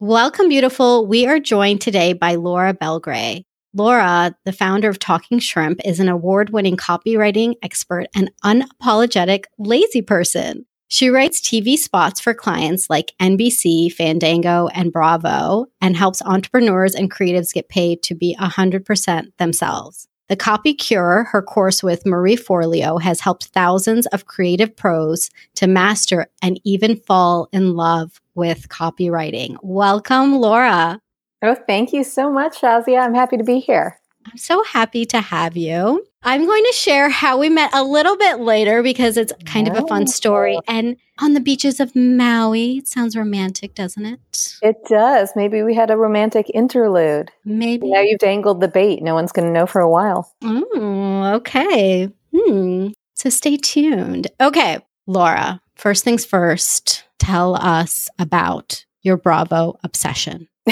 Welcome, beautiful. We are joined today by Laura Belgray. Laura, the founder of Talking Shrimp, is an award winning copywriting expert and unapologetic lazy person. She writes TV spots for clients like NBC, Fandango, and Bravo, and helps entrepreneurs and creatives get paid to be 100% themselves. The Copy Cure, her course with Marie Forleo, has helped thousands of creative pros to master and even fall in love with copywriting. Welcome, Laura. Oh, thank you so much, Shazia. I'm happy to be here. I'm so happy to have you. I'm going to share how we met a little bit later because it's kind of a fun story. And on the beaches of Maui, it sounds romantic, doesn't it? It does. Maybe we had a romantic interlude. Maybe. Now you've dangled the bait. No one's going to know for a while. Oh, okay. Hmm. So stay tuned. Okay, Laura, first things first, tell us about your Bravo obsession.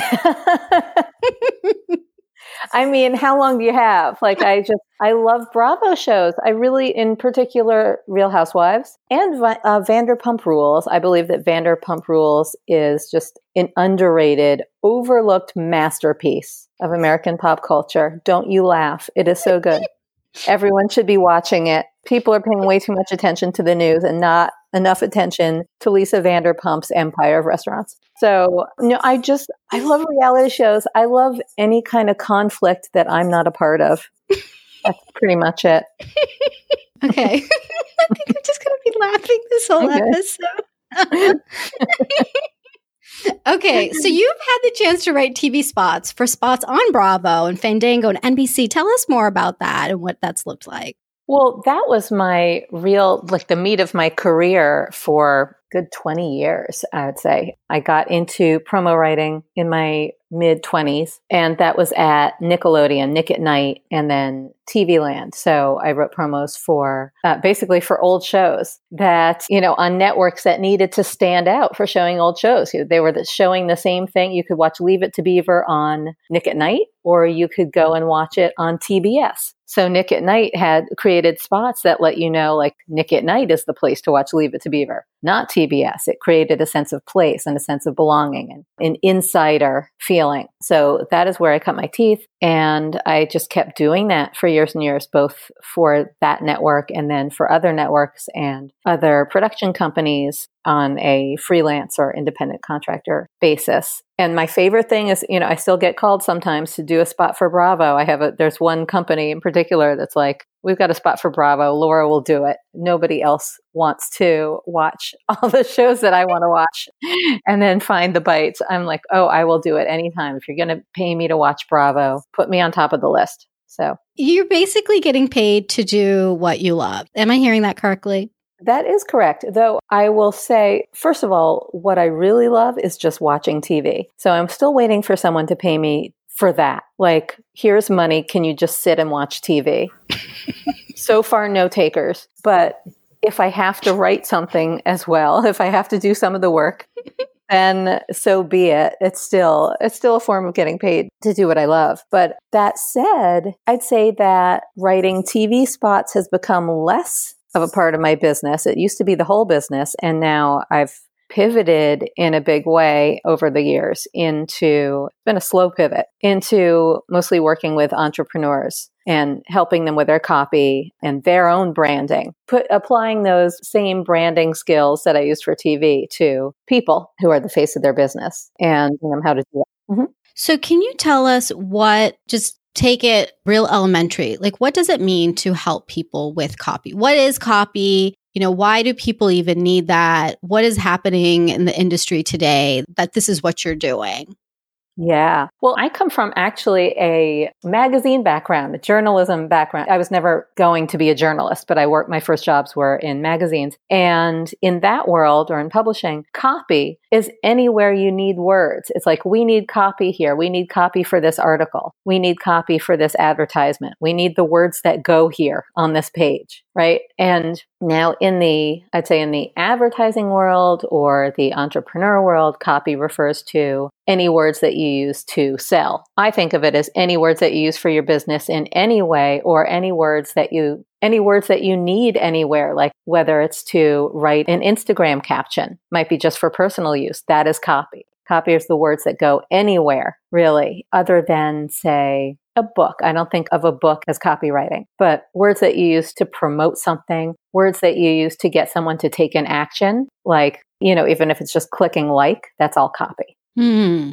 I mean, how long do you have? Like, I just, I love Bravo shows. I really, in particular, Real Housewives and uh, Vanderpump Rules. I believe that Vanderpump Rules is just an underrated, overlooked masterpiece of American pop culture. Don't you laugh. It is so good. Everyone should be watching it. People are paying way too much attention to the news and not enough attention to Lisa Vanderpump's empire of restaurants. So, no, I just, I love reality shows. I love any kind of conflict that I'm not a part of. That's pretty much it. okay. I think I'm just going to be laughing this whole okay. episode. okay, so you've had the chance to write TV spots for spots on Bravo and Fandango and NBC. Tell us more about that and what that's looked like. Well, that was my real, like the meat of my career for good 20 years, I would say. I got into promo writing in my mid 20s, and that was at Nickelodeon, Nick at Night, and then TV Land. So I wrote promos for uh, basically for old shows that, you know, on networks that needed to stand out for showing old shows. They were showing the same thing. You could watch Leave It to Beaver on Nick at Night, or you could go and watch it on TBS. So Nick at Night had created spots that let you know, like Nick at Night is the place to watch Leave It to Beaver, not TBS. It created a sense of place and a sense of belonging and an insider feeling. So that is where I cut my teeth. And I just kept doing that for years and years, both for that network and then for other networks and other production companies on a freelance or independent contractor basis. And my favorite thing is, you know, I still get called sometimes to do a spot for Bravo. I have a, there's one company in particular that's like, we've got a spot for Bravo. Laura will do it. Nobody else wants to watch all the shows that I want to watch and then find the bites. I'm like, oh, I will do it anytime. If you're going to pay me to watch Bravo, put me on top of the list. So you're basically getting paid to do what you love. Am I hearing that correctly? That is correct. Though I will say, first of all, what I really love is just watching TV. So I'm still waiting for someone to pay me for that. Like, here's money. Can you just sit and watch TV? so far, no takers. But if I have to write something as well, if I have to do some of the work, then so be it. It's still it's still a form of getting paid to do what I love. But that said, I'd say that writing TV spots has become less of a part of my business. It used to be the whole business and now I've pivoted in a big way over the years into been a slow pivot into mostly working with entrepreneurs and helping them with their copy and their own branding put applying those same branding skills that i used for tv to people who are the face of their business and how to do it. Mm-hmm. so can you tell us what just take it real elementary like what does it mean to help people with copy? What is copy you know, why do people even need that? What is happening in the industry today that this is what you're doing? Yeah. Well, I come from actually a magazine background, a journalism background. I was never going to be a journalist, but I worked, my first jobs were in magazines. And in that world or in publishing, copy is anywhere you need words. It's like, we need copy here. We need copy for this article. We need copy for this advertisement. We need the words that go here on this page right? And now in the, I'd say in the advertising world or the entrepreneur world, copy refers to any words that you use to sell. I think of it as any words that you use for your business in any way or any words that you any words that you need anywhere, like whether it's to write an Instagram caption, might be just for personal use. That is copy. Copy is the words that go anywhere, really, other than, say, a book. I don't think of a book as copywriting, but words that you use to promote something, words that you use to get someone to take an action, like, you know, even if it's just clicking like, that's all copy. Hmm.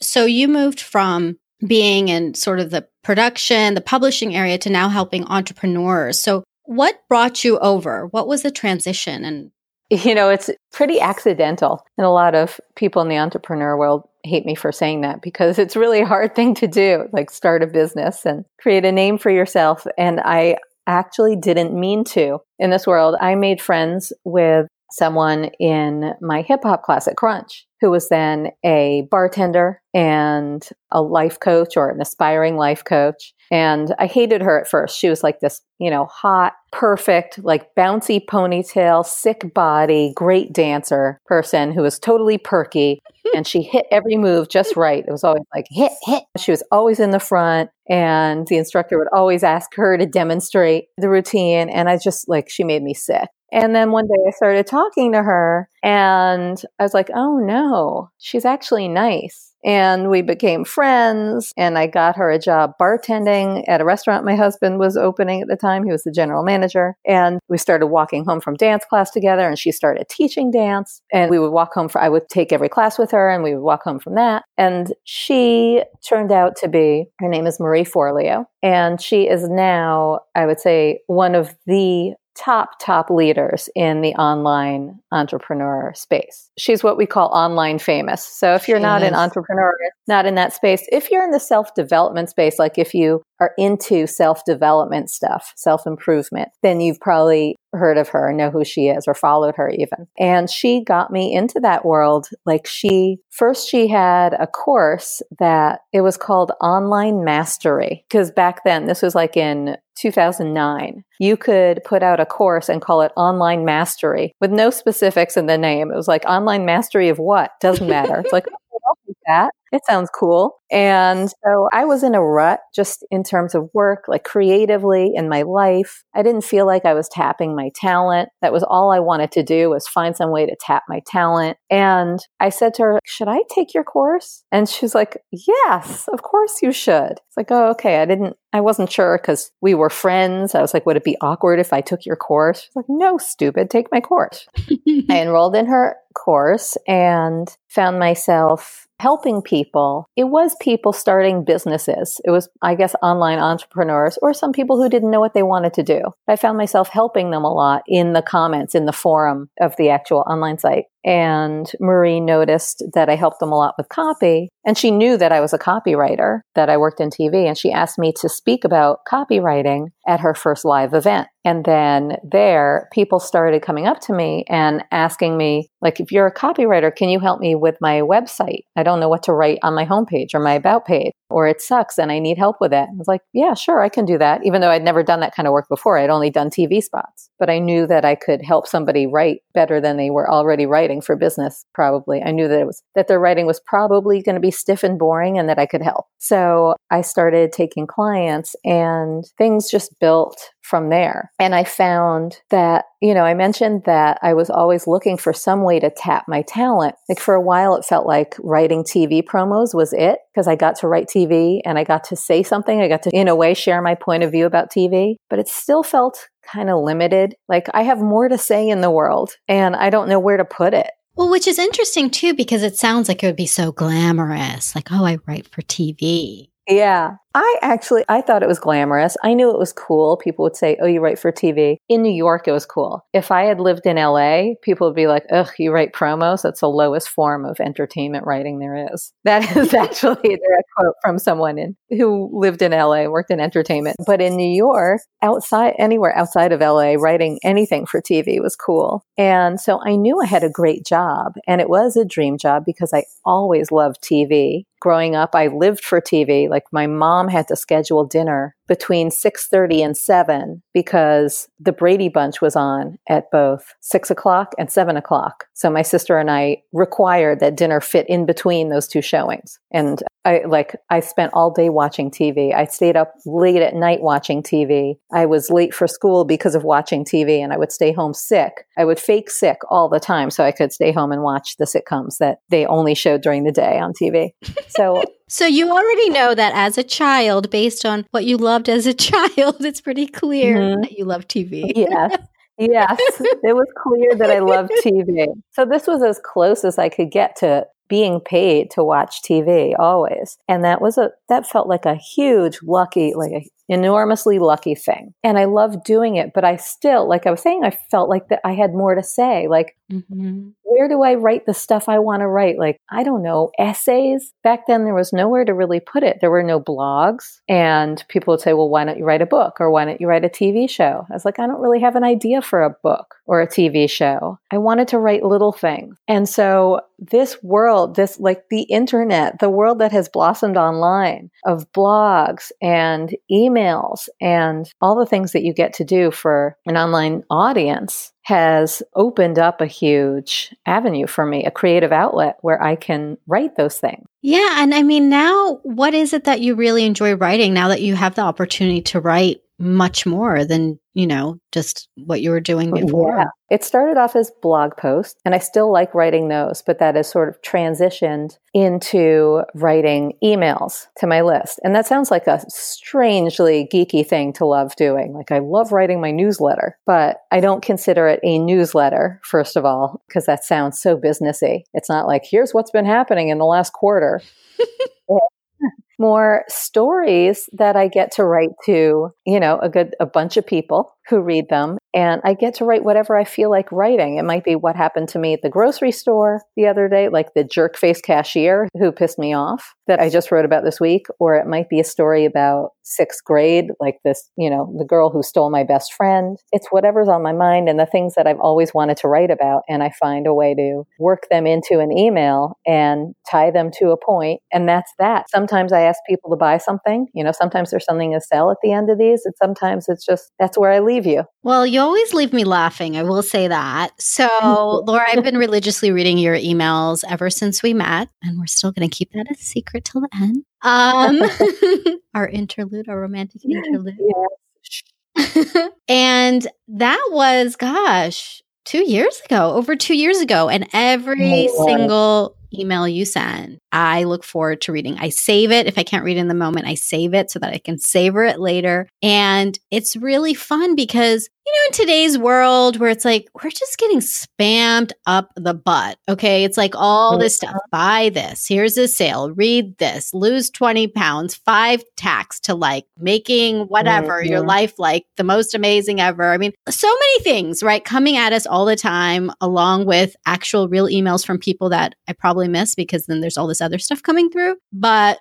So you moved from being in sort of the production, the publishing area to now helping entrepreneurs. So what brought you over? What was the transition and you know, it's pretty accidental. And a lot of people in the entrepreneur world hate me for saying that because it's really a hard thing to do, like start a business and create a name for yourself. And I actually didn't mean to in this world. I made friends with someone in my hip hop class at Crunch who was then a bartender and a life coach or an aspiring life coach. And I hated her at first. She was like this, you know, hot, perfect, like bouncy ponytail, sick body, great dancer person who was totally perky. and she hit every move just right. It was always like hit, hit. She was always in the front. And the instructor would always ask her to demonstrate the routine. And I just like, she made me sick. And then one day I started talking to her and I was like, oh no, she's actually nice. And we became friends and I got her a job bartending at a restaurant my husband was opening at the time. He was the general manager. And we started walking home from dance class together and she started teaching dance. And we would walk home for, I would take every class with her and we would walk home from that. And she turned out to be, her name is Marie Forleo. And she is now, I would say, one of the top, top leaders in the online entrepreneur space. She's what we call online famous. So if you're not an entrepreneur, not in that space, if you're in the self development space, like if you are into self development stuff, self improvement, then you've probably heard of her, know who she is, or followed her even. And she got me into that world. Like she, first, she had a course that it was called Online Mastery. Because back then, this was like in 2009, you could put out a course and call it Online Mastery with no specifics in the name. It was like Online Mastery of what? Doesn't matter. It's like, oh, take that. It sounds cool. And so I was in a rut just in terms of work, like creatively in my life. I didn't feel like I was tapping my talent. That was all I wanted to do was find some way to tap my talent. And I said to her, should I take your course? And she's like, yes, of course you should. It's like, oh, okay. I didn't, I wasn't sure because we were friends. I was like, would it be awkward if I took your course? She's like, no, stupid, take my course. I enrolled in her course and found myself helping people. It was people starting businesses. It was, I guess, online entrepreneurs or some people who didn't know what they wanted to do. I found myself helping them a lot in the comments, in the forum of the actual online site. And Marie noticed that I helped them a lot with copy. And she knew that I was a copywriter, that I worked in TV. And she asked me to speak about copywriting at her first live event. And then there, people started coming up to me and asking me, like, if you're a copywriter, can you help me with my website? I don't know what to write on my homepage or my about page, or it sucks and I need help with it. I was like, yeah, sure, I can do that. Even though I'd never done that kind of work before, I'd only done TV spots. But I knew that I could help somebody write better than they were already writing for business, probably. I knew that it was, that their writing was probably going to be stiff and boring and that I could help. So I started taking clients and things just built from there. And I found that, you know, I mentioned that I was always looking for some way to tap my talent. Like for a while, it felt like writing TV promos was it because I got to write TV and I got to say something. I got to, in a way, share my point of view about TV, but it still felt kind of limited. Like I have more to say in the world and I don't know where to put it. Well, which is interesting too, because it sounds like it would be so glamorous. Like, oh, I write for TV. Yeah. I actually I thought it was glamorous. I knew it was cool. People would say, "Oh, you write for TV." In New York, it was cool. If I had lived in LA, people would be like, "Ugh, you write promos? That's the lowest form of entertainment writing there is." That is actually a direct quote from someone in who lived in LA, worked in entertainment. But in New York, outside anywhere outside of LA, writing anything for TV was cool. And so I knew I had a great job, and it was a dream job because I always loved TV growing up, I lived for TV. Like my mom had to schedule dinner between 6.30 and 7 because the Brady Bunch was on at both 6 o'clock and 7 o'clock. So my sister and I required that dinner fit in between those two showings. And I like I spent all day watching TV. I stayed up late at night watching TV. I was late for school because of watching TV and I would stay home sick. I would fake sick all the time so I could stay home and watch the sitcoms that they only showed during the day on TV. So So you already know that as a child based on what you loved as a child, it's pretty clear mm-hmm. that you love TV. yes. Yes, it was clear that I loved TV. So this was as close as I could get to being paid to watch TV always. And that was a, that felt like a huge lucky, like a enormously lucky thing. And I love doing it, but I still, like I was saying, I felt like that I had more to say. Like, mm-hmm. where do I write the stuff I want to write? Like, I don't know, essays. Back then, there was nowhere to really put it. There were no blogs. And people would say, well, why don't you write a book or why don't you write a TV show? I was like, I don't really have an idea for a book or a TV show. I wanted to write little things. And so this world, this like the internet, the world that has blossomed online of blogs and emails emails and all the things that you get to do for an online audience has opened up a huge avenue for me, a creative outlet where I can write those things. Yeah. And I mean, now what is it that you really enjoy writing now that you have the opportunity to write much more than you know just what you were doing before. yeah. it started off as blog posts and i still like writing those but that has sort of transitioned into writing emails to my list. And that sounds like a strangely geeky thing to love doing. Like i love writing my newsletter but i don't consider it a newsletter first of all because that sounds so businessy. It's not like here's what's been happening in the last quarter more stories that I get to write to, you know, a good, a bunch of people who read them. And I get to write whatever I feel like writing. It might be what happened to me at the grocery store the other day, like the jerk face cashier who pissed me off that I just wrote about this week. Or it might be a story about sixth grade, like this, you know, the girl who stole my best friend. It's whatever's on my mind and the things that I've always wanted to write about. And I find a way to work them into an email and tie them to a point, And that's that. Sometimes I ask people to buy something. You know, sometimes there's something to sell at the end of these. And sometimes it's just, that's where I leave you. Well, you always leave me laughing. I will say that. So, Laura, I've been religiously reading your emails ever since we met, and we're still going to keep that a secret till the end. Um, our interlude, our romantic interlude. Yeah. and that was, gosh, two years ago, over two years ago. And every oh, single email you send, I look forward to reading. I save it. If I can't read in the moment, I save it so that I can savor it later. And it's really fun because you know, in today's world where it's like, we're just getting spammed up the butt. Okay. It's like all this stuff. Buy this. Here's a sale. Read this. Lose 20 pounds. Five tax to like making whatever mm-hmm. your life like the most amazing ever. I mean, so many things, right? Coming at us all the time, along with actual real emails from people that I probably miss because then there's all this other stuff coming through. But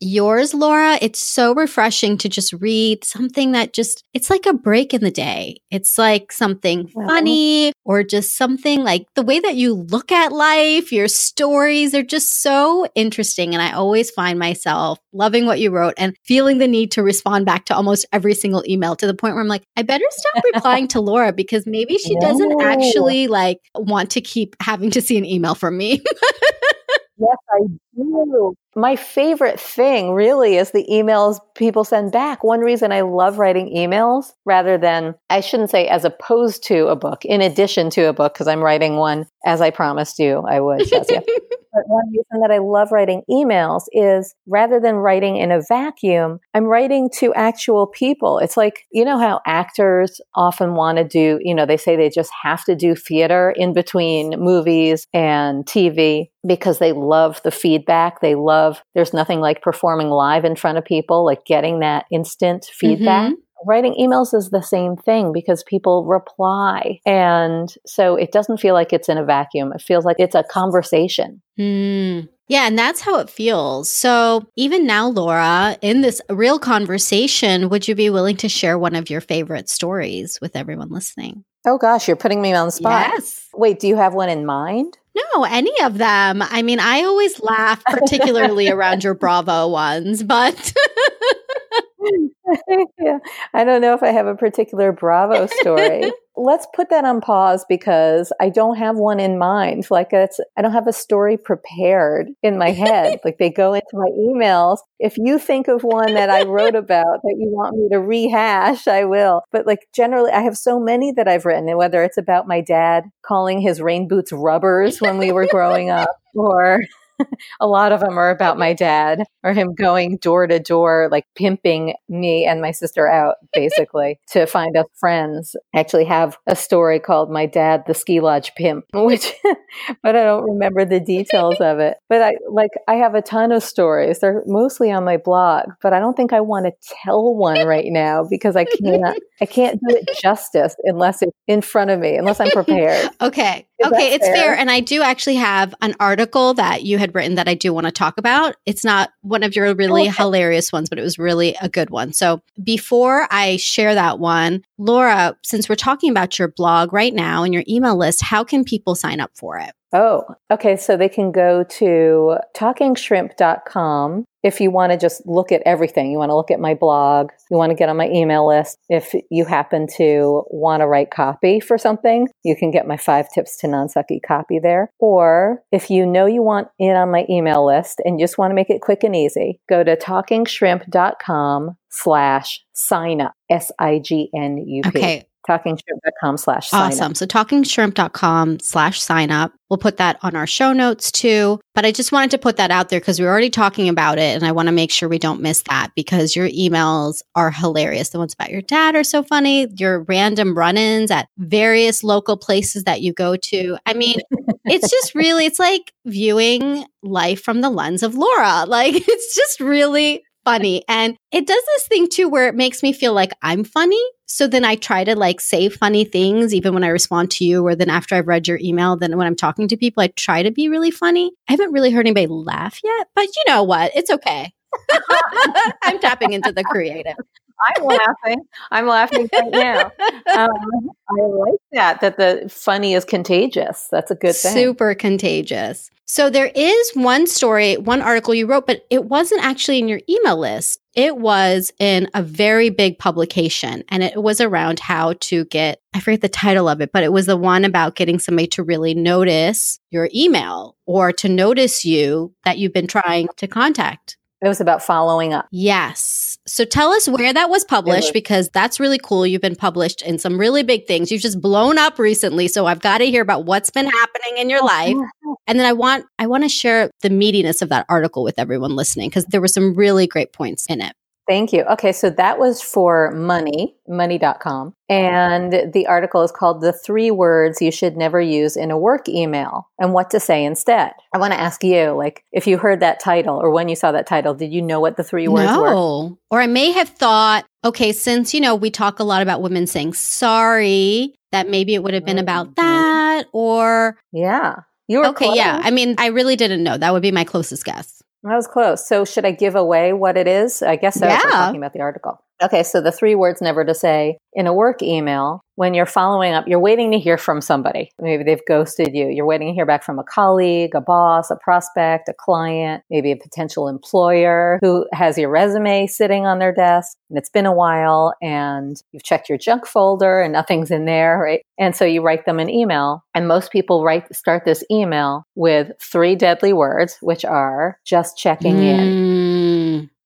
yours, Laura, it's so refreshing to just read something that just, it's like a break in the day. It's like something funny or just something like the way that you look at life, your stories are just so interesting. And I always find myself loving what you wrote and feeling the need to respond back to almost every single email to the point where I'm like, I better stop replying to Laura because maybe she doesn't actually like want to keep having to see an email from me. yes, I do. My favorite thing really is the emails people send back. One reason I love writing emails rather than, I shouldn't say as opposed to a book, in addition to a book, because I'm writing one as I promised you I would, Shazia. but one reason that I love writing emails is rather than writing in a vacuum, I'm writing to actual people. It's like, you know how actors often want to do, you know, they say they just have to do theater in between movies and TV because they love the feedback. They love, there's nothing like performing live in front of people, like getting that instant feedback. Mm-hmm. Writing emails is the same thing because people reply. And so it doesn't feel like it's in a vacuum. It feels like it's a conversation. Mm. Yeah, and that's how it feels. So, even now, Laura, in this real conversation, would you be willing to share one of your favorite stories with everyone listening? Oh, gosh, you're putting me on the spot. Yes. Wait, do you have one in mind? No, any of them. I mean, I always laugh, particularly around your Bravo ones, but. yeah. I don't know if I have a particular Bravo story. Let's put that on pause because I don't have one in mind. Like it's, I don't have a story prepared in my head. like they go into my emails. If you think of one that I wrote about that you want me to rehash, I will. But like generally, I have so many that I've written, and whether it's about my dad calling his rain boots rubbers when we were growing up, or a lot of them are about my dad or him going door to door, like pimping me and my sister out, basically, to find us friends. I actually have a story called My Dad, the Ski Lodge Pimp, which, but I don't remember the details of it. But I like, I have a ton of stories. They're mostly on my blog, but I don't think I want to tell one right now because I can't, I can't do it justice unless it's in front of me, unless I'm prepared. Okay. Is okay. It's fair? fair. And I do actually have an article that you had had written that I do want to talk about. It's not one of your really okay. hilarious ones, but it was really a good one. So before I share that one, Laura, since we're talking about your blog right now and your email list, how can people sign up for it? Oh, okay. So they can go to talkingshrimp.com if you want to just look at everything. You want to look at my blog, you want to get on my email list. If you happen to want to write copy for something, you can get my five tips to non sucky copy there. Or if you know you want in on my email list and just want to make it quick and easy, go to talkingshrimp.com slash sign up. S I G N U P. Okay talkingshrimp.com slash Awesome. So talkingshrimp.com slash sign up. We'll put that on our show notes too. But I just wanted to put that out there because we're already talking about it. And I want to make sure we don't miss that because your emails are hilarious. The ones about your dad are so funny. Your random run ins at various local places that you go to. I mean, it's just really, it's like viewing life from the lens of Laura. Like, it's just really funny. And it does this thing too where it makes me feel like I'm funny. So then I try to like say funny things even when I respond to you, or then after I've read your email, then when I'm talking to people, I try to be really funny. I haven't really heard anybody laugh yet, but you know what? It's okay. I'm tapping into the creative. I'm laughing. I'm laughing right now. Um, I like that, that the funny is contagious. That's a good thing. Super contagious. So there is one story, one article you wrote, but it wasn't actually in your email list. It was in a very big publication and it was around how to get, I forget the title of it, but it was the one about getting somebody to really notice your email or to notice you that you've been trying to contact. It was about following up. Yes. So tell us where that was published was. because that's really cool. You've been published in some really big things. You've just blown up recently. So I've got to hear about what's been happening in your life. And then I want I want to share the meatiness of that article with everyone listening because there were some really great points in it. Thank you. Okay, so that was for money, money.com. And the article is called The Three Words You Should Never Use in a Work Email and What to Say Instead. I want to ask you, like, if you heard that title or when you saw that title, did you know what the three words no. were? Or I may have thought, okay, since, you know, we talk a lot about women saying sorry, that maybe it would have been mm-hmm. about that or. Yeah. You were okay. Close. Yeah. I mean, I really didn't know. That would be my closest guess. That was close. So should I give away what it is? I guess I was talking about the article. Okay, so the three words never to say in a work email when you're following up, you're waiting to hear from somebody. Maybe they've ghosted you. You're waiting to hear back from a colleague, a boss, a prospect, a client, maybe a potential employer who has your resume sitting on their desk and it's been a while and you've checked your junk folder and nothing's in there, right? And so you write them an email and most people write start this email with three deadly words which are just checking mm. in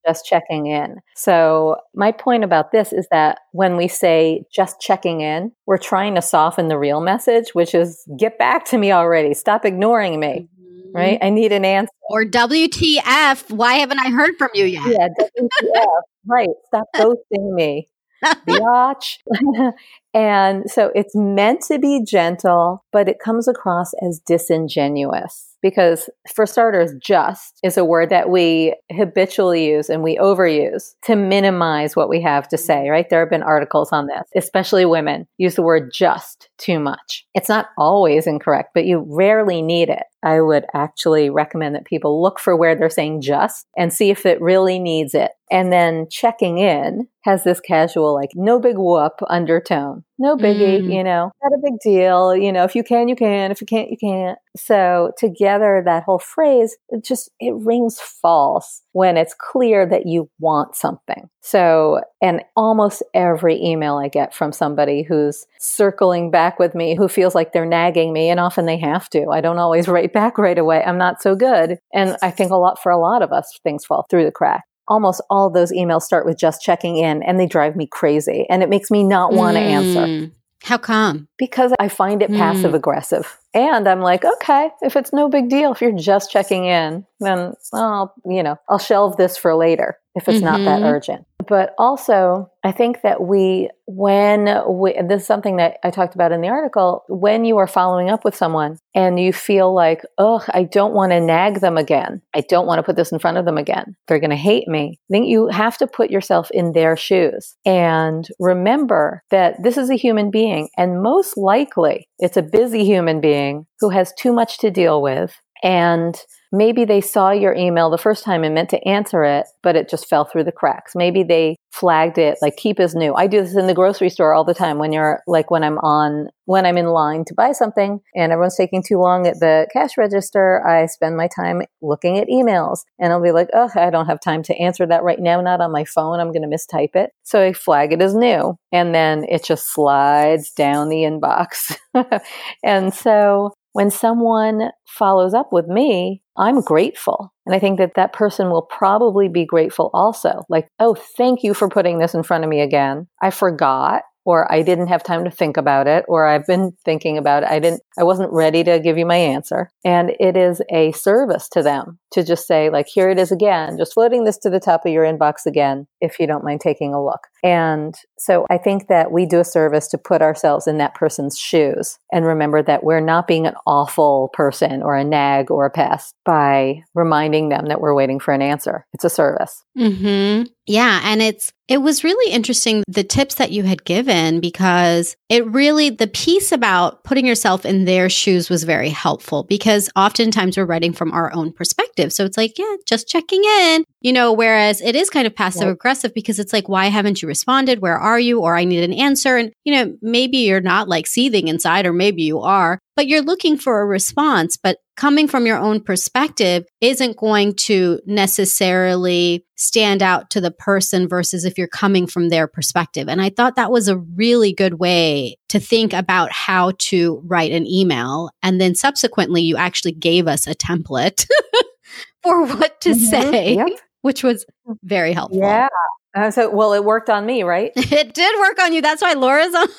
just checking in. So, my point about this is that when we say just checking in, we're trying to soften the real message, which is get back to me already. Stop ignoring me. Mm-hmm. Right? I need an answer. Or WTF, why haven't I heard from you yet? Yeah, WTF. right. Stop ghosting me. Biatch. and so it's meant to be gentle, but it comes across as disingenuous because for starters, just is a word that we habitually use and we overuse to minimize what we have to say, right? There have been articles on this, especially women use the word just too much. It's not always incorrect, but you rarely need it. I would actually recommend that people look for where they're saying just and see if it really needs it. And then checking in has this casual, like, no big whoop undertone. No biggie, mm. you know, not a big deal. You know, if you can, you can. If you can't, you can't. So together, that whole phrase, it just, it rings false when it's clear that you want something. So, and almost every email I get from somebody who's circling back with me, who feels like they're nagging me, and often they have to. I don't always write back right away. I'm not so good. And I think a lot for a lot of us, things fall through the crack almost all those emails start with just checking in and they drive me crazy and it makes me not want to mm. answer. How come? Because I find it mm. passive aggressive. And I'm like, okay, if it's no big deal, if you're just checking in, then I'll, you know, I'll shelve this for later if it's mm-hmm. not that mm-hmm. urgent. But also, I think that we, when we, this is something that I talked about in the article, when you are following up with someone and you feel like, oh, I don't want to nag them again. I don't want to put this in front of them again. They're going to hate me. I think you have to put yourself in their shoes and remember that this is a human being and most likely it's a busy human being who has too much to deal with and maybe they saw your email the first time and meant to answer it, but it just fell through the cracks. Maybe they flagged it like keep as new. I do this in the grocery store all the time when you're like when I'm on when I'm in line to buy something and everyone's taking too long at the cash register, I spend my time looking at emails and I'll be like, "Oh, I don't have time to answer that right now, not on my phone. I'm going to mistype it." So I flag it as new and then it just slides down the inbox. and so when someone follows up with me, I'm grateful. And I think that that person will probably be grateful also. Like, oh, thank you for putting this in front of me again. I forgot or I didn't have time to think about it, or I've been thinking about it. I didn't, I wasn't ready to give you my answer. And it is a service to them to just say, like, here it is again, just floating this to the top of your inbox again, if you don't mind taking a look. And so I think that we do a service to put ourselves in that person's shoes and remember that we're not being an awful person or a nag or a pest by reminding them that we're waiting for an answer. It's a service. Mm-hmm. Yeah. And it's, it was really interesting the tips that you had given because it really, the piece about putting yourself in their shoes was very helpful because oftentimes we're writing from our own perspective. So it's like, yeah, just checking in, you know, whereas it is kind of passive aggressive because it's like, why haven't you responded? Where are you? Or I need an answer. And, you know, maybe you're not like seething inside, or maybe you are, but you're looking for a response. But coming from your own perspective isn't going to necessarily stand out to the person versus if you're coming from their perspective. And I thought that was a really good way to think about how to write an email. And then subsequently, you actually gave us a template for what to mm-hmm. say, yep. Which was very helpful. Yeah. Uh, so, well, it worked on me, right? it did work on you. That's why Laura's on.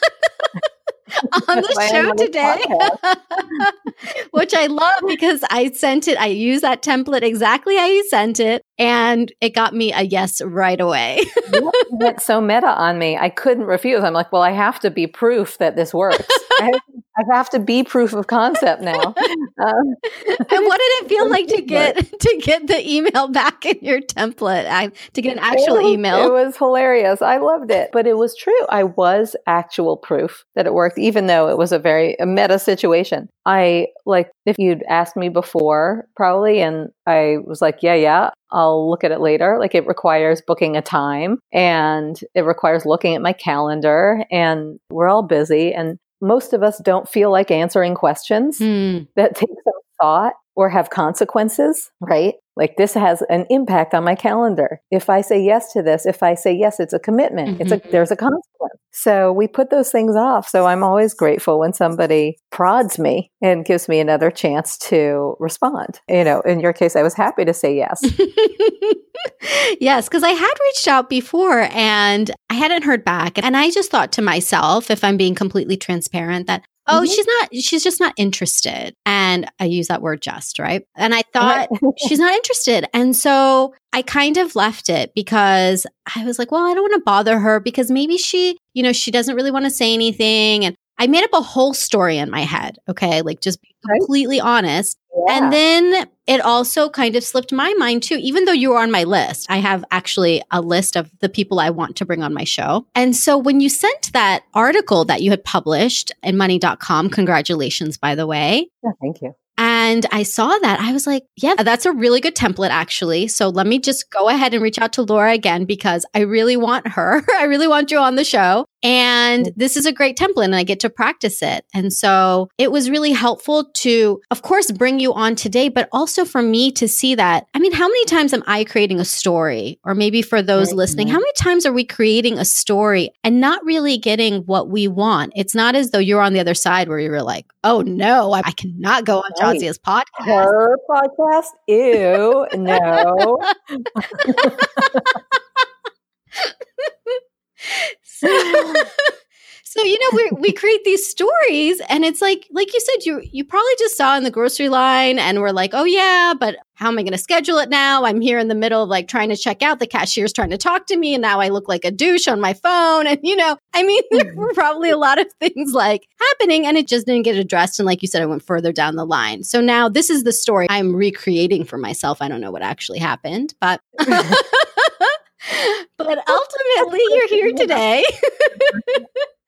on the show today, which I love because I sent it. I used that template exactly how you sent it, and it got me a yes right away. you went so meta on me. I couldn't refuse. I'm like, well, I have to be proof that this works. I have, I have to be proof of concept now. Um, and what did it feel like to get to get the email back in your template? I, to get an actual it was, email. It was hilarious. I loved it, but it was true. I was actual proof that it worked, even though it was a very a meta situation. I like if you'd asked me before, probably, and I was like, yeah, yeah, I'll look at it later. Like it requires booking a time and it requires looking at my calendar and we're all busy. And most of us don't feel like answering questions mm. that take some thought or have consequences, right? Like this has an impact on my calendar. If I say yes to this, if I say yes, it's a commitment. Mm-hmm. It's a mm-hmm. there's a consequence. So we put those things off. So I'm always grateful when somebody prods me and gives me another chance to respond. You know, in your case I was happy to say yes. yes, because I had reached out before and I hadn't heard back. And I just thought to myself, if I'm being completely transparent, that oh mm-hmm. she's not she's just not interested and i use that word just right and i thought she's not interested and so i kind of left it because i was like well i don't want to bother her because maybe she you know she doesn't really want to say anything and i made up a whole story in my head okay like just be completely right. honest yeah. And then it also kind of slipped my mind too, even though you were on my list. I have actually a list of the people I want to bring on my show. And so when you sent that article that you had published in money.com, congratulations, by the way. Yeah, thank you. And And I saw that. I was like, yeah, that's a really good template, actually. So let me just go ahead and reach out to Laura again because I really want her. I really want you on the show. And mm. this is a great template and I get to practice it. And so it was really helpful to, of course, bring you on today, but also for me to see that. I mean, how many times am I creating a story? Or maybe for those listening, mm-hmm. how many times are we creating a story and not really getting what we want? It's not as though you're on the other side where you're like, oh no, I cannot go on right. Shazia's podcast. Her podcast? Ew, no. so, so you know we we create these stories and it's like like you said you you probably just saw in the grocery line and we're like oh yeah but how am i going to schedule it now? I'm here in the middle of like trying to check out. The cashier's trying to talk to me and now i look like a douche on my phone. And you know i mean there mm-hmm. were probably a lot of things like happening and it just didn't get addressed and like you said i went further down the line. So now this is the story i'm recreating for myself. I don't know what actually happened but but ultimately, you're here today.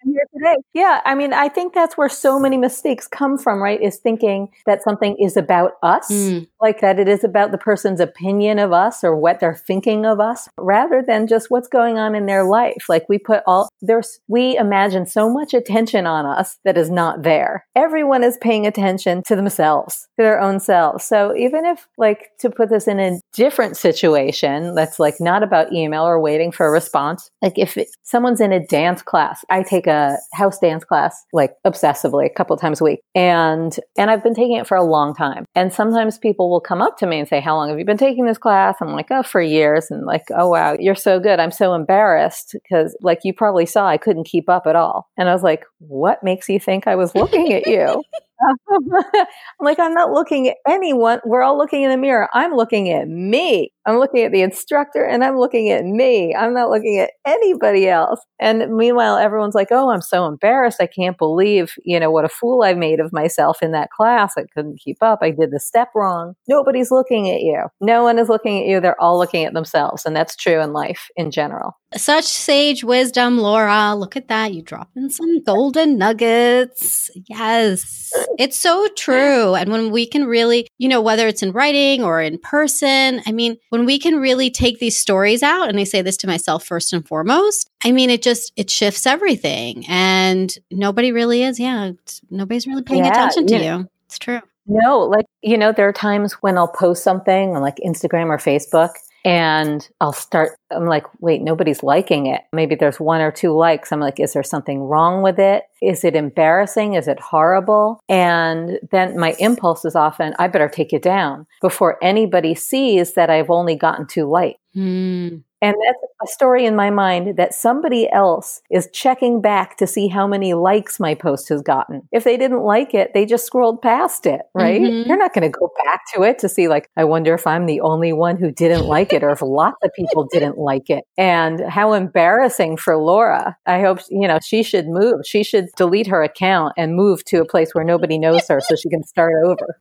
Here today. Yeah, I mean, I think that's where so many mistakes come from, right? Is thinking that something is about us, mm. like that it is about the person's opinion of us or what they're thinking of us, rather than just what's going on in their life. Like we put all there's we imagine so much attention on us that is not there. Everyone is paying attention to themselves, to their own selves. So even if like to put this in a different situation that's like not about email or waiting for a response, like if it, someone's in a dance class, I take a house dance class like obsessively a couple times a week. And and I've been taking it for a long time. And sometimes people will come up to me and say, "How long have you been taking this class?" I'm like, "Oh, for years." And like, "Oh wow, you're so good." I'm so embarrassed because like you probably saw I couldn't keep up at all. And I was like, "What makes you think I was looking at you?" I'm like, I'm not looking at anyone. We're all looking in the mirror. I'm looking at me. I'm looking at the instructor and I'm looking at me. I'm not looking at anybody else. And meanwhile, everyone's like, oh, I'm so embarrassed. I can't believe, you know, what a fool I made of myself in that class. I couldn't keep up. I did the step wrong. Nobody's looking at you. No one is looking at you. They're all looking at themselves. And that's true in life in general. Such sage wisdom, Laura. Look at that. You drop in some golden nuggets. Yes. It's so true. And when we can really, you know, whether it's in writing or in person, I mean, when we can really take these stories out, and I say this to myself first and foremost, I mean, it just, it shifts everything. And nobody really is, yeah, nobody's really paying yeah, attention to yeah. you. It's true. No, like, you know, there are times when I'll post something on like Instagram or Facebook and I'll start, I'm like, wait, nobody's liking it. Maybe there's one or two likes. I'm like, is there something wrong with it? Is it embarrassing? Is it horrible? And then my impulse is often, I better take it down before anybody sees that I've only gotten two likes. Mm. And that's a story in my mind that somebody else is checking back to see how many likes my post has gotten. If they didn't like it, they just scrolled past it, right? Mm-hmm. You're not going to go back to it to see, like, I wonder if I'm the only one who didn't like it or if lots of people didn't like it. And how embarrassing for Laura. I hope, you know, she should move. She should delete her account and move to a place where nobody knows her so she can start over.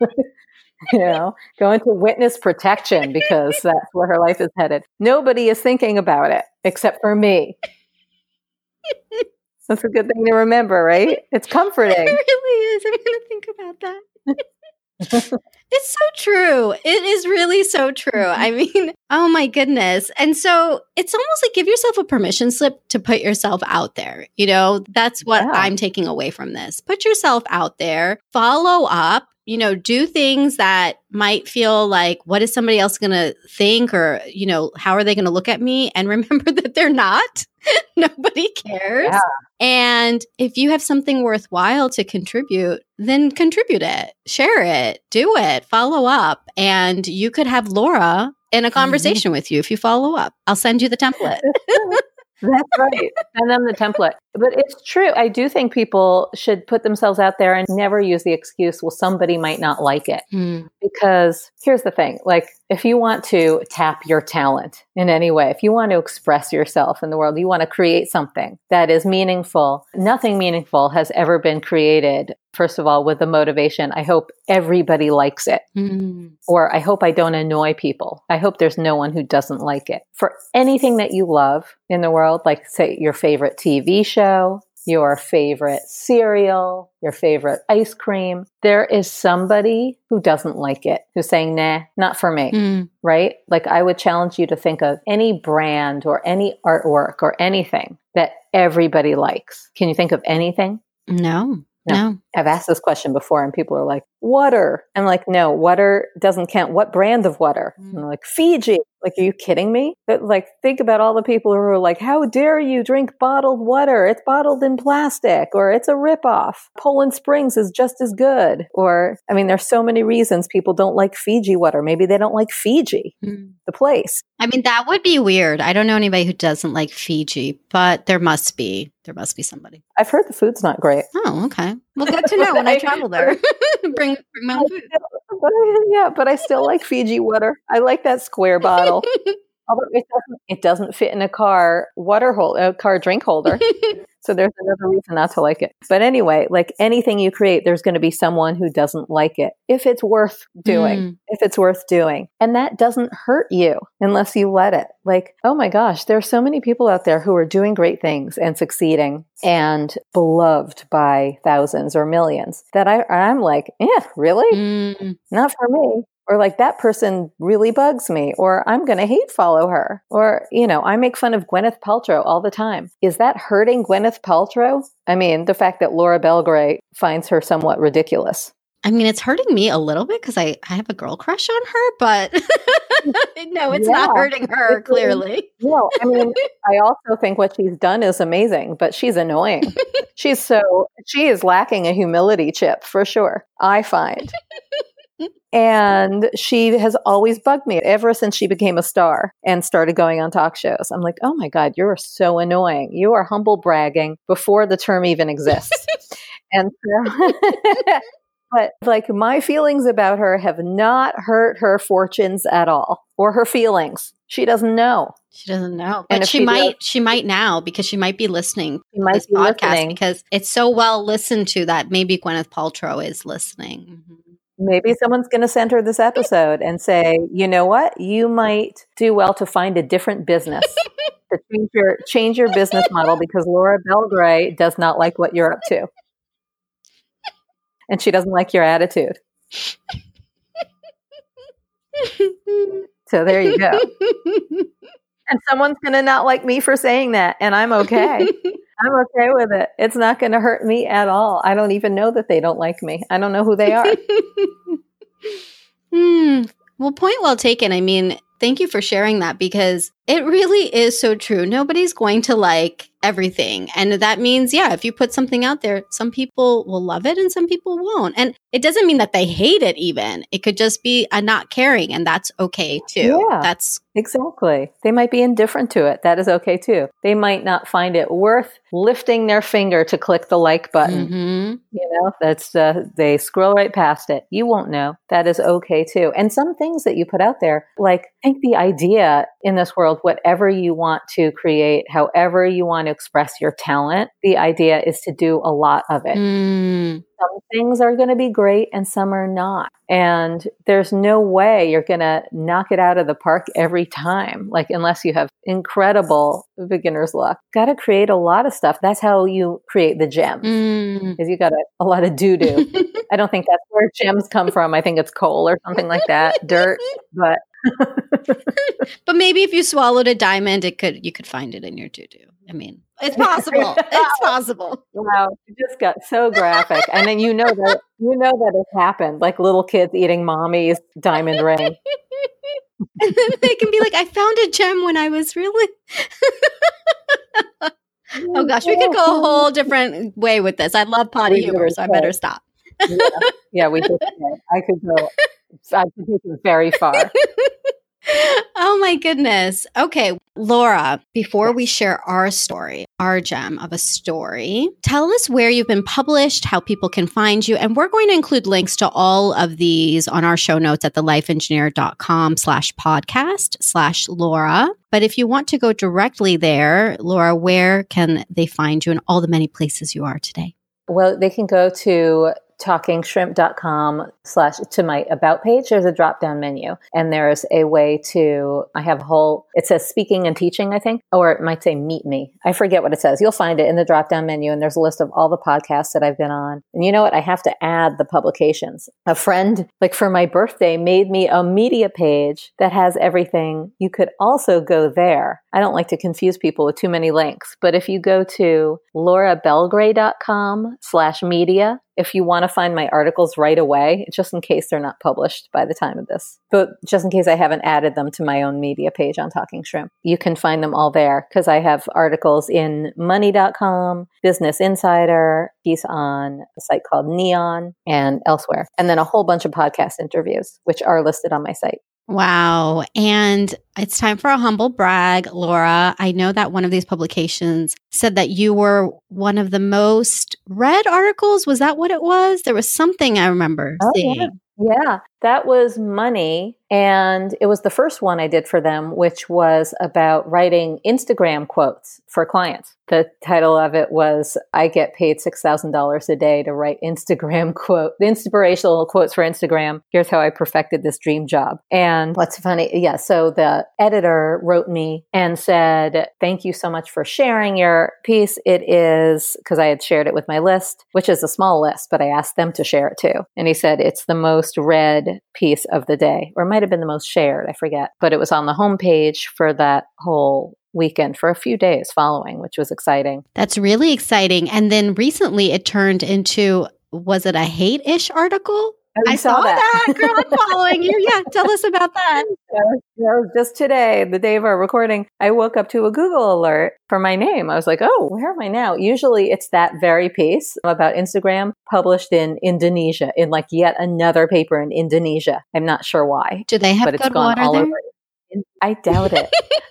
you know, go into witness protection because that's where her life is headed. Nobody is thinking about it except for me. That's a good thing to remember, right? It's comforting. It really is. I'm going to think about that. it's so true. It is really so true. Mm-hmm. I mean, oh my goodness. And so it's almost like give yourself a permission slip to put yourself out there. You know, that's what yeah. I'm taking away from this. Put yourself out there, follow up, you know, do things that might feel like, what is somebody else going to think? Or, you know, how are they going to look at me? And remember that they're not. Nobody cares. Yeah. And if you have something worthwhile to contribute, then contribute it, share it, do it, follow up. And you could have Laura in a mm-hmm. conversation mm-hmm. with you if you follow up. I'll send you the template. That's right. Send them the template. But it's true. I do think people should put themselves out there and never use the excuse, well, somebody might not like it. Mm. Because here's the thing like, if you want to tap your talent in any way, if you want to express yourself in the world, you want to create something that is meaningful, nothing meaningful has ever been created, first of all, with the motivation, I hope everybody likes it. Mm. Or I hope I don't annoy people. I hope there's no one who doesn't like it. For anything that you love in the world, like say your favorite TV show, your favorite cereal, your favorite ice cream. There is somebody who doesn't like it, who's saying, nah, not for me, Mm. right? Like I would challenge you to think of any brand or any artwork or anything that everybody likes. Can you think of anything? No, No. no. I've asked this question before and people are like, water. I'm like, no, water doesn't count. What brand of water? Mm. And they're like, Fiji. Like, are you kidding me? But like, think about all the people who are like, how dare you drink bottled water? It's bottled in plastic or it's a ripoff. Poland Springs is just as good. Or, I mean, there's so many reasons people don't like Fiji water. Maybe they don't like Fiji, Mm. the place. I mean, that would be weird. I don't know anybody who doesn't like Fiji, but there must be. There must be somebody. I've heard the food's not great. Oh, okay. Well, good to know when I travel there. bring, bring my own food. But I, yeah, but I still like Fiji water. I like that square bottle. Although it doesn't, it doesn't fit in a car water hole, a car drink holder. so there's another reason not to like it. But anyway, like anything you create, there's going to be someone who doesn't like it. If it's worth doing, Mm. if it's worth doing, and that doesn't hurt you unless you let it. Like, oh my gosh, there are so many people out there who are doing great things and succeeding and beloved by thousands or millions that I, I'm like, yeah, really? Mm. not for me. Or like that person really bugs me, or I'm going to hate follow her. Or, you know, I make fun of Gwyneth Paltrow all the time. Is that hurting Gwyneth Paltrow? I mean, the fact that Laura Belgray finds her somewhat ridiculous. I mean, it's hurting me a little bit because I, I have a girl crush on her, but no, it's not hurting her, clearly. Well, I mean, I also think what she's done is amazing, but she's annoying. she's so, she is lacking a humility chip for sure, I find. And she has always bugged me ever since she became a star and started going on talk shows. I'm like, oh my God, you're so annoying. You are humble bragging before the term even exists. and so, but like my feelings about her have not hurt her fortunes at all or her feelings. She doesn't know. She doesn't know, And but she she might. She might now because she might be listening She to might this be podcast listening. because it's so well listened to that maybe Gwyneth Paltrow is listening. Mhm. Maybe someone's going to send her this episode and say, you know what? You might do well to find a different business. to change your change your business model because Laura Belgray does not like what you're up to. And she doesn't like your attitude. So there you go. And someone's going to not like me for saying that. And I'm okay. I'm okay with it. It's not going to hurt me at all. I don't even know that they don't like me. I don't know who they are. Hmm. Well, point well taken. I mean, thank you for sharing that because it really is so true. Nobody's going to like everything. And that means, yeah, if you put something out there, some people will love it and some people won't. And it doesn't mean that they hate it, even. It could just be a not caring, and that's okay too. Yeah. That's Exactly. They might be indifferent to it. That is okay too. They might not find it worth lifting their finger to click the like button. Mhm. You know, that's uh, they scroll right past it. You won't know. That is okay too. And some things that you put out there, like I think the idea in this world, whatever you want to create, however you want to express your talent, the idea is to do a lot of it Mm. some things are going to be great and some are not. And there's no way you're going to knock it out of the park every time, like unless you have incredible beginner's luck. Got to create a lot of stuff. That's how you create the gems. Mm. Is you got a, a lot of doo doo. I don't think that's where gems come from. I think it's coal or something like that, dirt. But but maybe if you swallowed a diamond, it could you could find it in your doo doo. I mean, it's possible. it's possible. wow, it just got so graphic. And then you know that you know that it's happened, like little kids eating mommy's diamond ring. and then they can be like, I found a gem when I was really. oh gosh, we could go a whole different way with this. I love potty humor, so I better stop. yeah, yeah, we did. I could go. I could take it very far. Oh my goodness. Okay, Laura, before we share our story, our gem of a story, tell us where you've been published, how people can find you, and we're going to include links to all of these on our show notes at thelifeengineer.com slash podcast slash Laura. But if you want to go directly there, Laura, where can they find you in all the many places you are today? Well, they can go to talkingshrimp.com slash to my about page, there's a drop down menu and there's a way to, I have a whole, it says speaking and teaching, I think, or it might say meet me. I forget what it says. You'll find it in the drop down menu and there's a list of all the podcasts that I've been on. And you know what? I have to add the publications. A friend, like for my birthday, made me a media page that has everything. You could also go there. I don't like to confuse people with too many links, but if you go to laurabelgray.com slash media, if you want to find my articles right away, just in case they're not published by the time of this, but just in case I haven't added them to my own media page on Talking Shrimp, you can find them all there because I have articles in money.com, Business Insider, piece on a site called Neon and elsewhere, and then a whole bunch of podcast interviews, which are listed on my site. Wow. And it's time for a humble brag, Laura. I know that one of these publications said that you were one of the most read articles. Was that what it was? There was something I remember oh, seeing. Yeah. Yeah, that was money. And it was the first one I did for them, which was about writing Instagram quotes for clients. The title of it was I get paid $6,000 a day to write Instagram quote, inspirational quotes for Instagram. Here's how I perfected this dream job. And what's funny, yeah, so the editor wrote me and said, Thank you so much for sharing your piece. It is because I had shared it with my list, which is a small list, but I asked them to share it too. And he said, It's the most read piece of the day, or might have been the most shared, I forget, but it was on the homepage for that whole weekend for a few days following, which was exciting. That's really exciting. And then recently it turned into was it a hate ish article? I saw, saw that. that. Girl, I'm following you. Yeah, tell us about that. just today, the day of our recording, I woke up to a Google alert for my name. I was like, oh, where am I now? Usually it's that very piece about Instagram published in Indonesia, in like yet another paper in Indonesia. I'm not sure why. Do they have but good water there? I doubt it.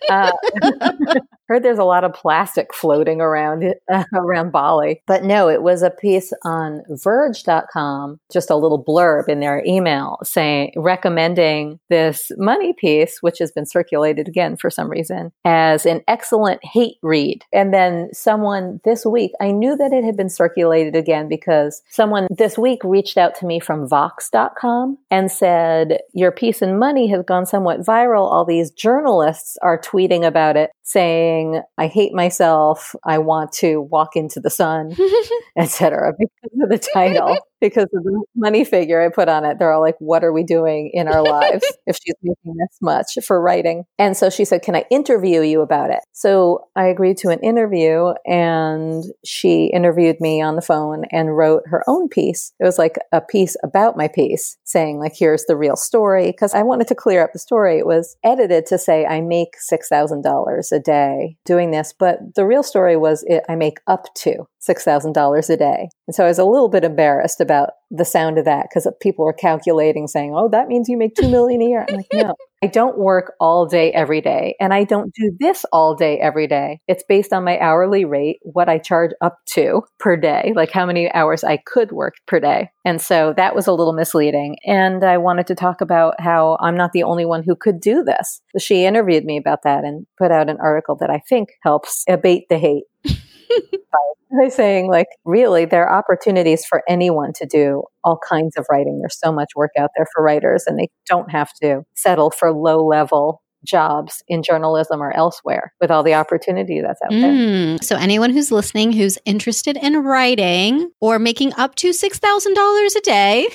uh, heard there's a lot of plastic floating around uh, around Bali, but no, it was a piece on Verge.com, just a little blurb in their email saying recommending this money piece, which has been circulated again for some reason, as an excellent hate read. And then someone this week, I knew that it had been circulated again because someone this week reached out to me from Vox.com and said your piece in Money has gone somewhat viral. All these journalists are tweeting about it, saying, I hate myself. I want to walk into the sun, etc. because of the title because of the money figure I put on it. They're all like, what are we doing in our lives if she's making this much for writing? And so she said, can I interview you about it? So I agreed to an interview and she interviewed me on the phone and wrote her own piece. It was like a piece about my piece saying like, here's the real story. Cause I wanted to clear up the story. It was edited to say I make $6,000 a day doing this, but the real story was it, I make up to $6,000 a day. And so I was a little bit embarrassed about the sound of that because people were calculating saying, oh, that means you make 2 million a year. I'm like, no, I don't work all day every day and I don't do this all day every day. It's based on my hourly rate, what I charge up to per day, like how many hours I could work per day. And so that was a little misleading. And I wanted to talk about how I'm not the only one who could do this. She interviewed me about that and put out an article that I think helps abate the hate by saying like really there are opportunities for anyone to do all kinds of writing there's so much work out there for writers and they don't have to settle for low level jobs in journalism or elsewhere with all the opportunity that's out mm. there. So, anyone who's listening who's interested in writing or making up to $6,000 a day,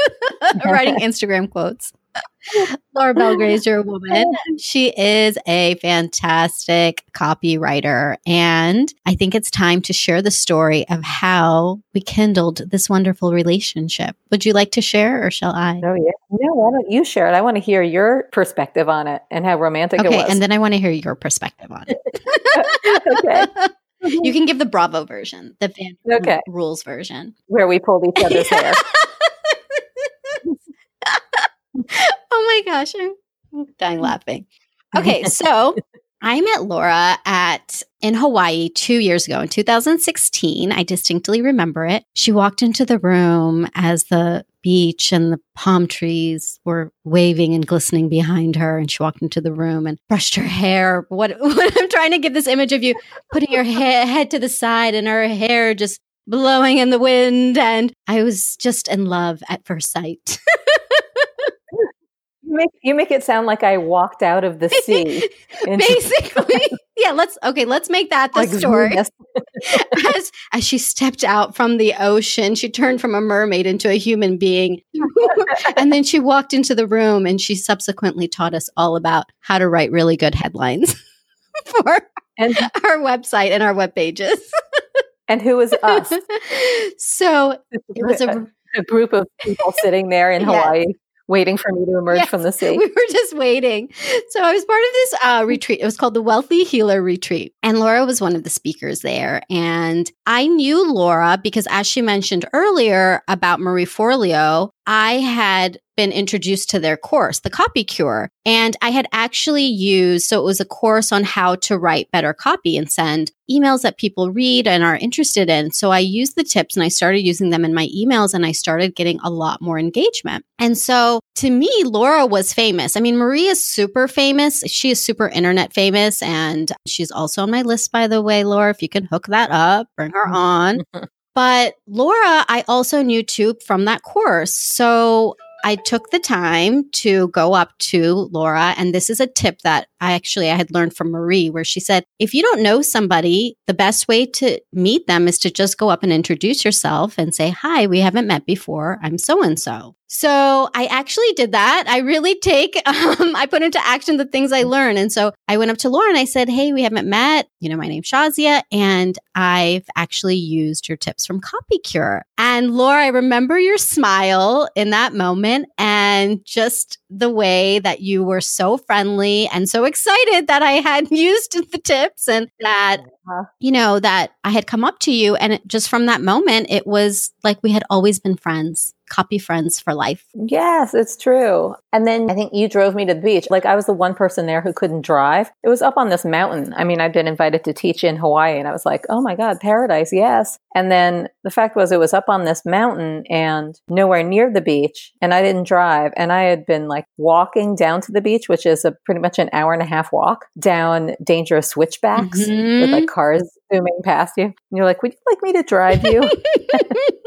writing Instagram quotes, Laura Belgray is your woman. She is a fantastic copywriter. And I think it's time to share the story of how we kindled this wonderful relationship. Would you like to share or shall I? Oh, yeah. No, why don't you share it? I want to hear your perspective on it and how romantic okay, it was. And then I want to hear your perspective on it. okay. You can give the Bravo version, the fan okay. rules version. Where we pulled each other's hair. oh my gosh, I'm dying mm. laughing. Okay, so I met Laura at in Hawaii 2 years ago in 2016. I distinctly remember it. She walked into the room as the beach and the palm trees were waving and glistening behind her and she walked into the room and brushed her hair. What, what I'm trying to give this image of you putting your he- head to the side and her hair just blowing in the wind. And I was just in love at first sight. You make, you make it sound like I walked out of the sea. Basically, yeah. Let's okay. Let's make that the like story. as as she stepped out from the ocean, she turned from a mermaid into a human being, and then she walked into the room, and she subsequently taught us all about how to write really good headlines for and, our website and our web pages. and who was us? So it was a, a group of people sitting there in Hawaii waiting for me to emerge yes, from the sea. We were just waiting. So I was part of this uh, retreat. It was called the Wealthy Healer Retreat. And Laura was one of the speakers there. And I knew Laura because, as she mentioned earlier about Marie Forleo, I had been introduced to their course, the Copy Cure. And I had actually used, so it was a course on how to write better copy and send emails that people read and are interested in. So I used the tips and I started using them in my emails and I started getting a lot more engagement. And so to me, Laura was famous. I mean, Marie is super famous. She is super internet famous. And she's also on my list, by the way, Laura. If you can hook that up, bring her mm-hmm. on. But Laura, I also knew too from that course. So I took the time to go up to Laura, and this is a tip that I actually I had learned from Marie, where she said, if you don't know somebody, the best way to meet them is to just go up and introduce yourself and say, "Hi, we haven't met before. I'm so and so." So I actually did that. I really take, um, I put into action the things I learned. And so I went up to Laura and I said, Hey, we haven't met. You know, my name's Shazia, and I've actually used your tips from Copy Cure. And Laura, I remember your smile in that moment and just the way that you were so friendly and so excited that I had used the tips and that, you know, that I had come up to you. And it, just from that moment, it was like we had always been friends copy friends for life. Yes, it's true. And then I think you drove me to the beach. Like I was the one person there who couldn't drive. It was up on this mountain. I mean, I'd been invited to teach in Hawaii and I was like, oh my God, paradise, yes. And then the fact was it was up on this mountain and nowhere near the beach. And I didn't drive. And I had been like walking down to the beach, which is a pretty much an hour and a half walk down dangerous switchbacks mm-hmm. with like cars zooming past you. And you're like, would you like me to drive you?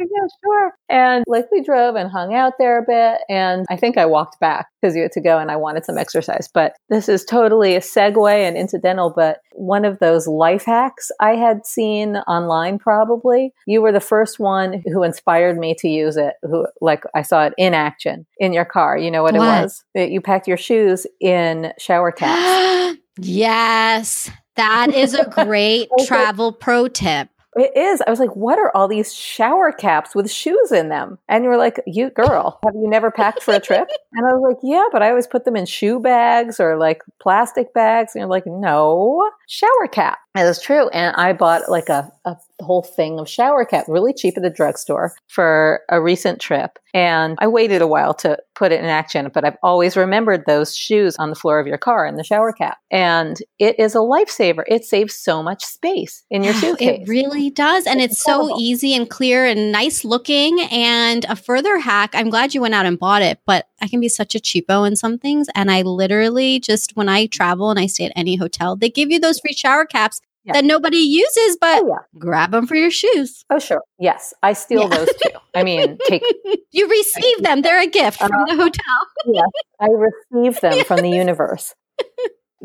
yeah, sure. And like we drove and hung out there a bit. And I think I walked back because you had to go and I wanted some exercise. But this is totally a segue and incidental. But one of those life hacks I had seen online, probably. You were the first one who inspired me to use it, who, like, I saw it in action in your car. You know what, what? it was? You packed your shoes in shower caps. yes. That is a great travel pro tip. It is. I was like, what are all these shower caps with shoes in them? And you were like, you girl, have you never packed for a trip? And I was like, yeah, but I always put them in shoe bags or like plastic bags. And you're like, no, shower cap. It was true. And I bought like a, a whole thing of shower cap really cheap at the drugstore for a recent trip. And I waited a while to put it in action, but I've always remembered those shoes on the floor of your car and the shower cap. And it is a lifesaver. It saves so much space in your suitcase. It really does. And it's, it's so easy and clear and nice looking. And a further hack, I'm glad you went out and bought it, but I can be such a cheapo in some things. And I literally just, when I travel and I stay at any hotel, they give you those free shower caps yeah. that nobody uses, but oh, yeah. grab them for your shoes. Oh, sure. Yes. I steal yeah. those too. I mean, take. you receive them. They're a gift uh, from the hotel. yes. I receive them from the universe.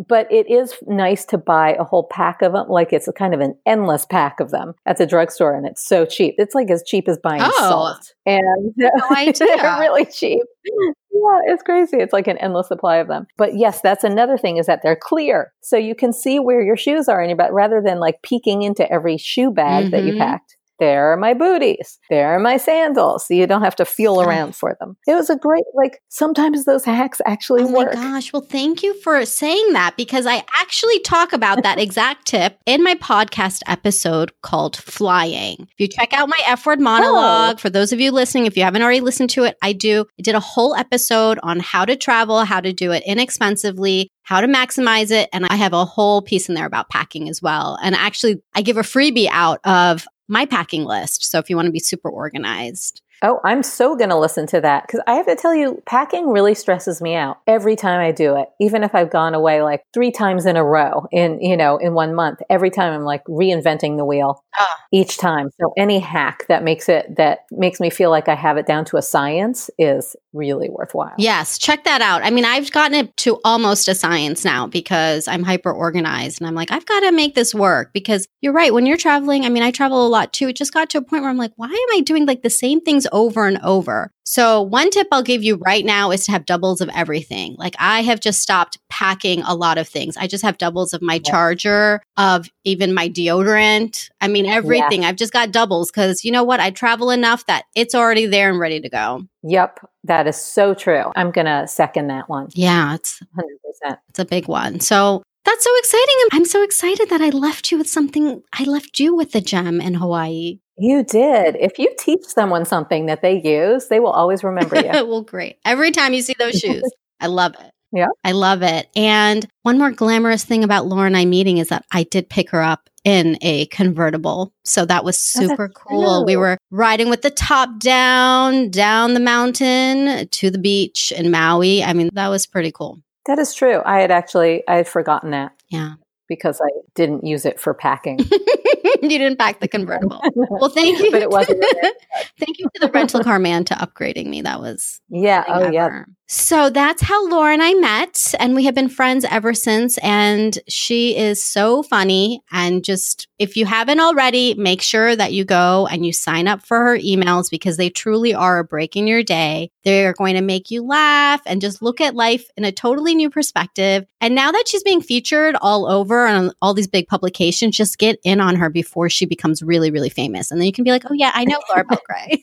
But it is nice to buy a whole pack of them. Like it's a kind of an endless pack of them at the drugstore and it's so cheap. It's like as cheap as buying oh, salt. And no they're really cheap. Yeah, it's crazy. It's like an endless supply of them. But yes, that's another thing is that they're clear. So you can see where your shoes are in your bag rather than like peeking into every shoe bag mm-hmm. that you mm-hmm. packed there are my booties. There are my sandals. So you don't have to feel around for them. It was a great, like, sometimes those hacks actually oh work. my gosh. Well, thank you for saying that because I actually talk about that exact tip in my podcast episode called Flying. If you check out my F word monologue, oh. for those of you listening, if you haven't already listened to it, I do. I did a whole episode on how to travel, how to do it inexpensively, how to maximize it. And I have a whole piece in there about packing as well. And actually, I give a freebie out of my packing list. So if you want to be super organized. Oh, I'm so going to listen to that because I have to tell you, packing really stresses me out every time I do it. Even if I've gone away like three times in a row in, you know, in one month, every time I'm like reinventing the wheel ah. each time. So any hack that makes it, that makes me feel like I have it down to a science is really worthwhile. Yes. Check that out. I mean, I've gotten it to almost a science now because I'm hyper organized and I'm like, I've got to make this work because you're right. When you're traveling, I mean, I travel a lot too. It just got to a point where I'm like, why am I doing like the same things over and over? So, one tip I'll give you right now is to have doubles of everything. Like, I have just stopped packing a lot of things. I just have doubles of my charger, of even my deodorant. I mean, everything. Yeah. I've just got doubles because you know what? I travel enough that it's already there and ready to go. Yep. That is so true. I'm going to second that one. Yeah. It's 100%. It's a big one. So, that's so exciting. I'm so excited that I left you with something. I left you with a gem in Hawaii. You did. If you teach someone something that they use, they will always remember you. well, great. Every time you see those shoes, I love it. Yeah. I love it. And one more glamorous thing about Laura and I meeting is that I did pick her up in a convertible. So that was oh, super oh, cool. We were riding with the top down, down the mountain to the beach in Maui. I mean, that was pretty cool. That is true. I had actually I had forgotten that. Yeah because I didn't use it for packing. you didn't pack the convertible. well, thank you. but it wasn't. thank you to the rental car man to upgrading me. That was yeah. Oh ever. yeah. So that's how Laura and I met, and we have been friends ever since. And she is so funny. And just if you haven't already, make sure that you go and you sign up for her emails because they truly are a break in your day. They're going to make you laugh and just look at life in a totally new perspective. And now that she's being featured all over on all these big publications, just get in on her before she becomes really, really famous. And then you can be like, oh, yeah, I know Laura Belgray.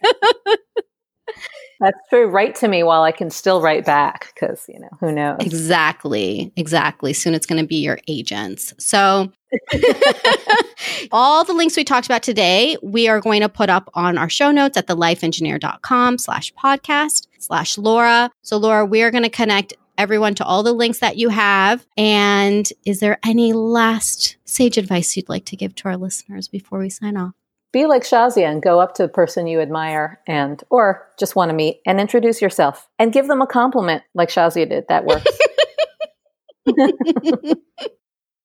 That's true. Write to me while I can still write back because, you know, who knows? Exactly. Exactly. Soon it's going to be your agents. So, all the links we talked about today, we are going to put up on our show notes at thelifeengineer.com slash podcast slash Laura. So, Laura, we are going to connect everyone to all the links that you have. And is there any last sage advice you'd like to give to our listeners before we sign off? Be like Shazia and go up to the person you admire and or just want to meet and introduce yourself and give them a compliment like Shazia did. That works.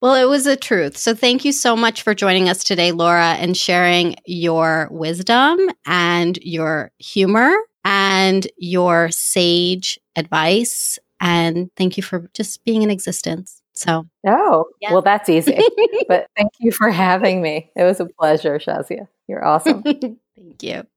well, it was a truth. So thank you so much for joining us today, Laura, and sharing your wisdom and your humor and your sage advice. And thank you for just being in existence. So, oh, yeah. well, that's easy. but thank you for having me. It was a pleasure, Shazia. You're awesome. Thank you.